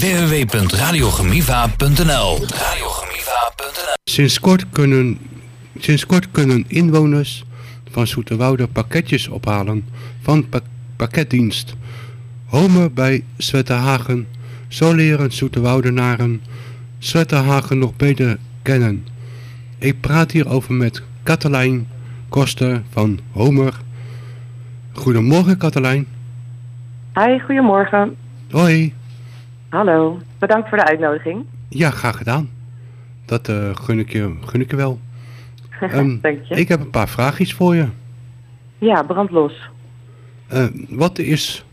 www.radiogemiva.nl Radiogemiva.nl Sinds kort kunnen, sinds kort kunnen inwoners van Zoeterwoude pakketjes ophalen van pa- pakketdienst. Homer bij Zwetterhagen. Zo leren Zoeterwoudenaren Zwetterhagen nog beter kennen. Ik praat hierover met Katelijn Koster van Homer. Goedemorgen Katelijn. Hi, goedemorgen. Hoi. Hallo, bedankt voor de uitnodiging. Ja, graag gedaan. Dat eh, gun, ik je, gun ik je wel. Ehm, Dank je. ik heb een paar vraagjes voor je. Ja, brand los. Eh, wat is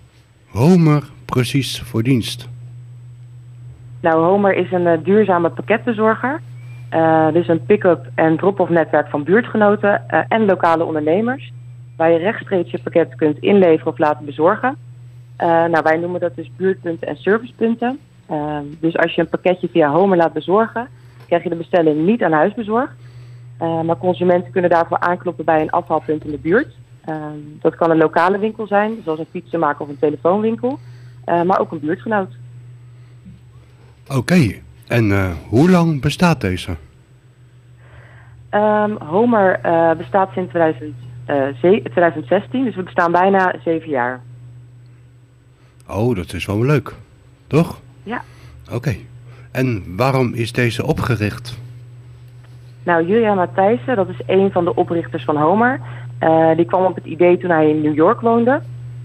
Homer precies voor dienst? Nou, Homer is een eh, duurzame pakketbezorger. Dus een pick-up en drop-off netwerk van buurtgenoten en lokale ondernemers. Waar je rechtstreeks je pakket kunt inleveren of laten bezorgen. Eh, nou, wij noemen dat dus buurtpunten en servicepunten. Eh, dus als je een pakketje via Homer laat bezorgen, krijg je de bestelling niet aan huis bezorgd. Eh, maar consumenten kunnen daarvoor aankloppen bij een afhaalpunt in de buurt. Eh, dat kan een lokale winkel zijn, zoals een fietsenmaker of een telefoonwinkel. Eh, maar ook een buurtgenoot. Oké, en hoe lang bestaat deze? Ehm, Homer bestaat sinds 2000, eh, ze- 2016, dus we bestaan bijna zeven jaar. Oh, dat is wel leuk, toch? Ja. Oké, en waarom is deze opgericht? Nou, Julian Matthijssen, dat is een van de oprichters van Homer. Eh, die kwam op het idee toen hij in New York woonde.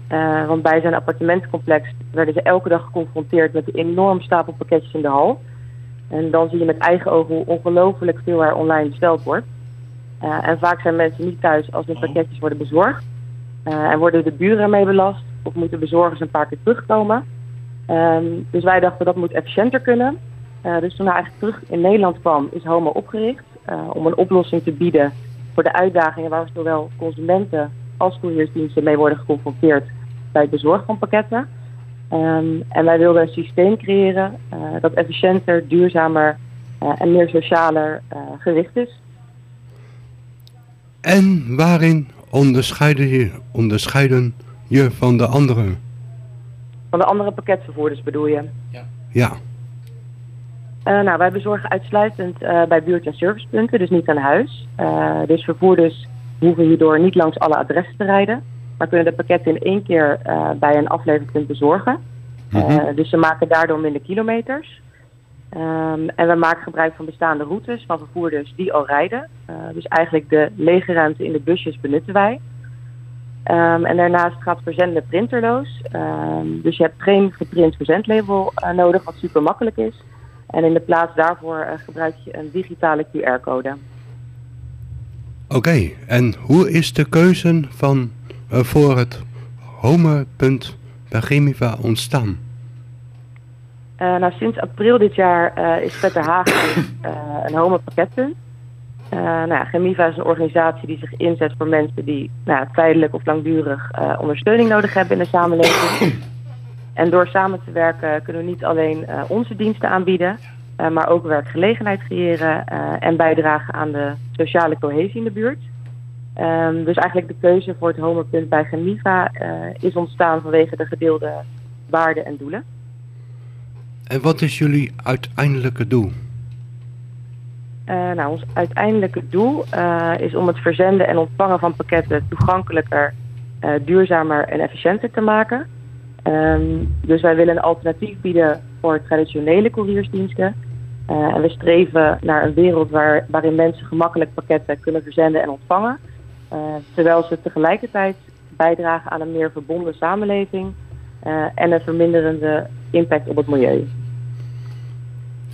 Eh, want bij zijn appartementencomplex werden ze elke dag geconfronteerd met een enorm stapel pakketjes in de hal. En dan zie je met eigen ogen hoe ongelooflijk veel er online besteld wordt. Eh, en vaak zijn mensen niet thuis als hun pakketjes worden bezorgd. En worden de buren ermee belast of moeten bezorgers een paar keer terugkomen. Ehm, dus wij dachten dat moet efficiënter kunnen. Eh, dus toen hij eigenlijk terug in Nederland kwam, is Homo opgericht eh, om een oplossing te bieden voor de uitdagingen waar zowel consumenten als couriersdiensten mee worden geconfronteerd bij het bezorgen van pakketten. Ehm, en wij wilden een systeem creëren eh, dat efficiënter, duurzamer en meer socialer gericht is. En waarin onderscheiden onderscheiden je van de anderen? Van de andere pakketvervoerders bedoel je? Ja, Eh, nou, wij bezorgen uitsluitend eh, bij buurt- en servicepunten, dus niet aan huis. Eh, dus vervoerders hoeven hierdoor niet langs alle adressen te rijden, maar kunnen de pakketten in één keer eh, bij een afleverpunt bezorgen. Eh, dus ze maken daardoor minder kilometers. Ehm, en we maken gebruik van bestaande routes van vervoerders die al rijden. Eh, dus eigenlijk de lege ruimte in de busjes benutten wij. Ehm, en daarnaast gaat verzenden printerloos. Ehm, dus je hebt geen geprint verzendlabel eh, nodig, wat super makkelijk is. En in de plaats daarvoor eh, gebruik je een digitale QR-code. oké. En hoe is de keuze van, eh, voor het Homer.punt bij Chemiva ontstaan? Nou, sinds april dit jaar is Vetterhagen uh, een homo pakketpunt. Eh nou, Gemiva is een organisatie die zich inzet voor mensen die nou, tijdelijk of langdurig eh, ondersteuning nodig hebben in de samenleving. En door samen te werken kunnen we niet alleen eh, onze diensten aanbieden, maar ook werkgelegenheid creëren en bijdragen aan de sociale cohesie in de buurt. Ehm, dus eigenlijk de keuze voor het homopunt bij Gemiva is ontstaan vanwege de gedeelde waarden en doelen. En wat is jullie uiteindelijke doel? Eh, nou, ons uiteindelijke doel eh, is om het verzenden en ontvangen van pakketten toegankelijker, eh, duurzamer en efficiënter te maken. Ehm, dus wij willen een alternatief bieden voor traditionele couriersdiensten. En we streven naar een wereld waar, waarin mensen gemakkelijk pakketten kunnen verzenden en ontvangen. terwijl ze tegelijkertijd bijdragen aan een meer verbonden samenleving en een verminderende impact op het milieu.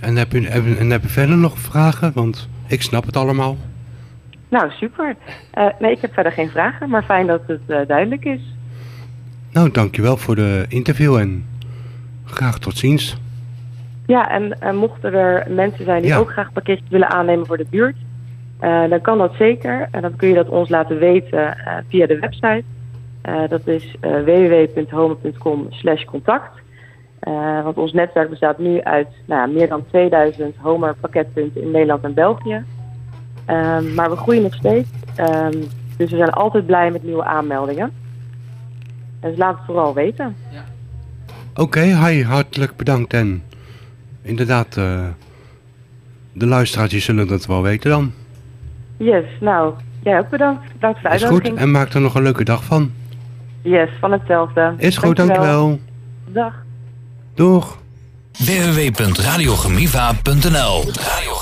En heb, je, en heb je verder nog vragen? Want ik snap het allemaal. Nou, super. Eh, nee, ik heb verder geen vragen, maar fijn dat het eh, duidelijk is. Nou, dankjewel voor de interview en graag tot ziens. Ja, en eh, mochten er mensen zijn die Ja. ook graag pakketjes willen aannemen voor de buurt, dan kan dat zeker. En dan kun je dat ons laten weten via de website. Dat is www.home.com contact. Eh, want ons netwerk bestaat nu uit nou, ja, meer dan 2000 Homer pakketpunten in Nederland en België. Ehm, maar we groeien nog steeds. Ehm, dus we zijn altijd blij met nieuwe aanmeldingen. Dus laat het vooral weten. Oké, hi, hartelijk bedankt en inderdaad, eh, de luisteraartjes zullen dat wel weten dan. Yes, nou, jij ook bedankt. Bedankt voor de Is goed, uitnodiging. en maak er nog een leuke dag van. Yes, van hetzelfde. Is goed, dankjewel. Dag. Doeg. www.radiogemiva.nl Radio